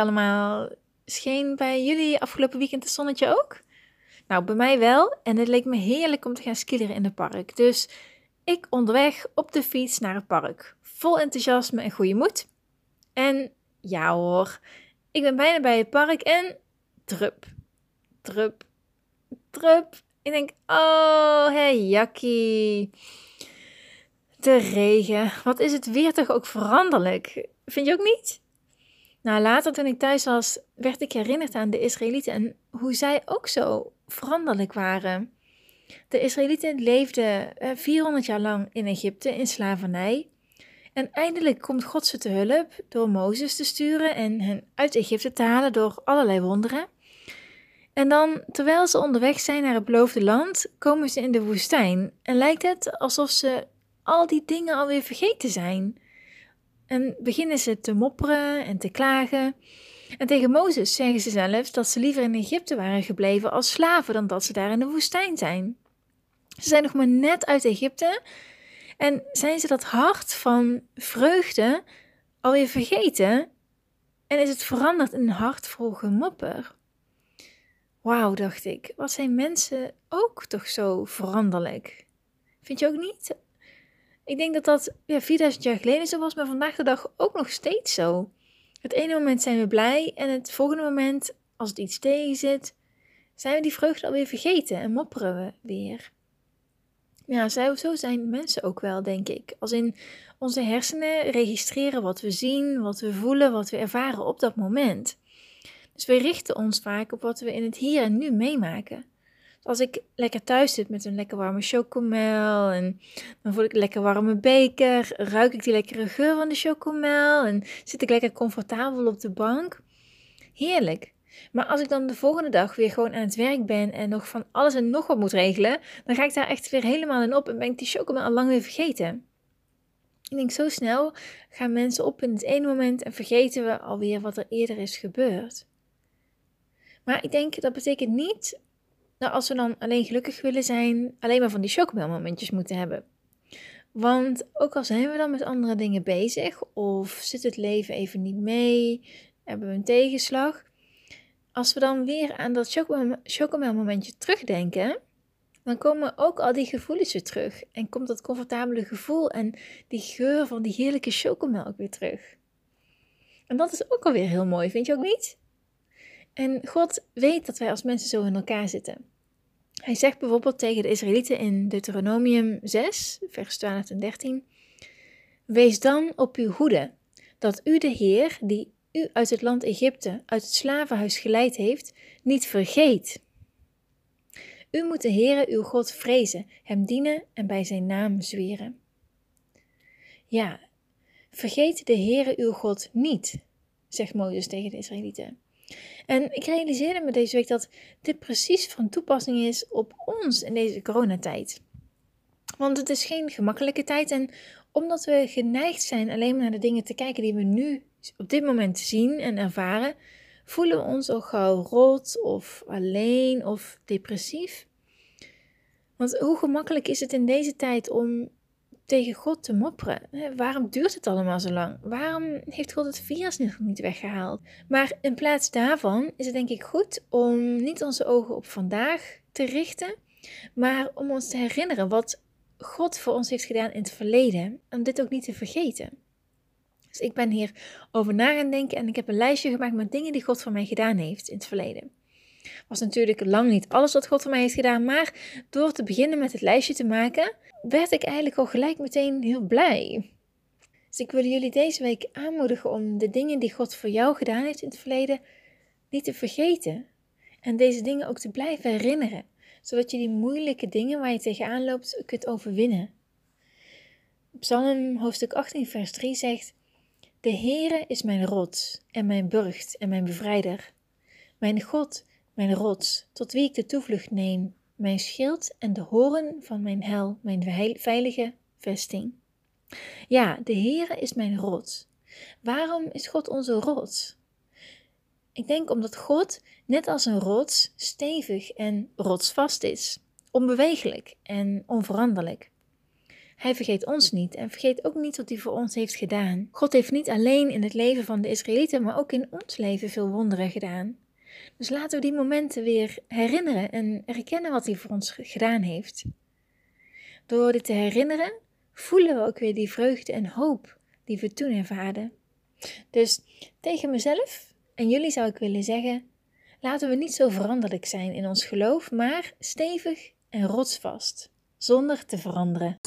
allemaal? Scheen bij jullie afgelopen weekend het zonnetje ook? Nou, bij mij wel. En het leek me heerlijk om te gaan skileren in het park. Dus ik onderweg op de fiets naar het park. Vol enthousiasme en goede moed. En ja hoor, ik ben bijna bij het park en drup, drup, drup. Ik denk, oh, hey, jakkie. De regen. Wat is het weer toch ook veranderlijk? Vind je ook niet? Nou, later toen ik thuis was, werd ik herinnerd aan de Israëlieten en hoe zij ook zo veranderlijk waren. De Israëlieten leefden 400 jaar lang in Egypte in slavernij. En eindelijk komt God ze te hulp door Mozes te sturen en hen uit Egypte te halen door allerlei wonderen. En dan, terwijl ze onderweg zijn naar het beloofde land, komen ze in de woestijn en lijkt het alsof ze al die dingen alweer vergeten zijn. En beginnen ze te mopperen en te klagen. En tegen Mozes zeggen ze zelfs dat ze liever in Egypte waren gebleven als slaven dan dat ze daar in de woestijn zijn. Ze zijn nog maar net uit Egypte en zijn ze dat hart van vreugde alweer vergeten en is het veranderd in een hart vol gemopper. Wauw, dacht ik, wat zijn mensen ook toch zo veranderlijk? Vind je ook niet? Ik denk dat dat ja, 4000 jaar geleden zo was, maar vandaag de dag ook nog steeds zo. Het ene moment zijn we blij en het volgende moment, als het iets tegen zit, zijn we die vreugde alweer vergeten en mopperen we weer. Ja, zo zijn mensen ook wel, denk ik. Als in onze hersenen registreren wat we zien, wat we voelen, wat we ervaren op dat moment. Dus we richten ons vaak op wat we in het hier en nu meemaken. Als ik lekker thuis zit met een lekker warme chocomel en dan voel ik een lekker warme beker, ruik ik die lekkere geur van de chocomel en zit ik lekker comfortabel op de bank. Heerlijk. Maar als ik dan de volgende dag weer gewoon aan het werk ben en nog van alles en nog wat moet regelen, dan ga ik daar echt weer helemaal in op en ben ik die chocomel al lang weer vergeten. Ik denk, zo snel gaan mensen op in het ene moment en vergeten we alweer wat er eerder is gebeurd. Maar ik denk dat betekent niet dat als we dan alleen gelukkig willen zijn, alleen maar van die chocomelmomentjes moeten hebben. Want ook al zijn we dan met andere dingen bezig, of zit het leven even niet mee, hebben we een tegenslag. Als we dan weer aan dat chocomelmomentje terugdenken, dan komen ook al die gevoelens weer terug. En komt dat comfortabele gevoel en die geur van die heerlijke chocomel weer terug. En dat is ook alweer heel mooi, vind je ook niet? En God weet dat wij als mensen zo in elkaar zitten. Hij zegt bijvoorbeeld tegen de Israëlieten in Deuteronomium 6, vers 12 en 13: Wees dan op uw hoede, dat u de Heer, die u uit het land Egypte, uit het slavenhuis geleid heeft, niet vergeet. U moet de Heere uw God vrezen, hem dienen en bij zijn naam zweren. Ja, vergeet de Heere uw God niet, zegt Mozes tegen de Israëlieten. En ik realiseerde me deze week dat dit precies van toepassing is op ons in deze coronatijd. Want het is geen gemakkelijke tijd en omdat we geneigd zijn alleen maar naar de dingen te kijken die we nu op dit moment zien en ervaren, voelen we ons al gauw rot of alleen of depressief. Want hoe gemakkelijk is het in deze tijd om tegen God te mopperen. Waarom duurt het allemaal zo lang? Waarom heeft God het virus nog niet weggehaald? Maar in plaats daarvan is het denk ik goed om niet onze ogen op vandaag te richten, maar om ons te herinneren wat God voor ons heeft gedaan in het verleden. Om dit ook niet te vergeten. Dus ik ben hier over na gaan denken en ik heb een lijstje gemaakt met dingen die God voor mij gedaan heeft in het verleden. Was natuurlijk lang niet alles wat God voor mij heeft gedaan, maar door te beginnen met het lijstje te maken, werd ik eigenlijk al gelijk meteen heel blij. Dus ik wil jullie deze week aanmoedigen om de dingen die God voor jou gedaan heeft in het verleden niet te vergeten. En deze dingen ook te blijven herinneren, zodat je die moeilijke dingen waar je tegenaan loopt kunt overwinnen. Psalm hoofdstuk 18, vers 3 zegt: De Heere is mijn rots en mijn burcht en mijn bevrijder. Mijn God, mijn rots, tot wie ik de toevlucht neem mijn schild en de horen van mijn hel, mijn veilige vesting. Ja, de Heere is mijn rots. Waarom is God onze rots? Ik denk omdat God, net als een rots, stevig en rotsvast is, onbewegelijk en onveranderlijk. Hij vergeet ons niet en vergeet ook niet wat hij voor ons heeft gedaan. God heeft niet alleen in het leven van de Israëlieten, maar ook in ons leven veel wonderen gedaan. Dus laten we die momenten weer herinneren en erkennen wat hij voor ons gedaan heeft. Door dit te herinneren, voelen we ook weer die vreugde en hoop die we toen ervaarden. Dus tegen mezelf en jullie zou ik willen zeggen: laten we niet zo veranderlijk zijn in ons geloof, maar stevig en rotsvast, zonder te veranderen.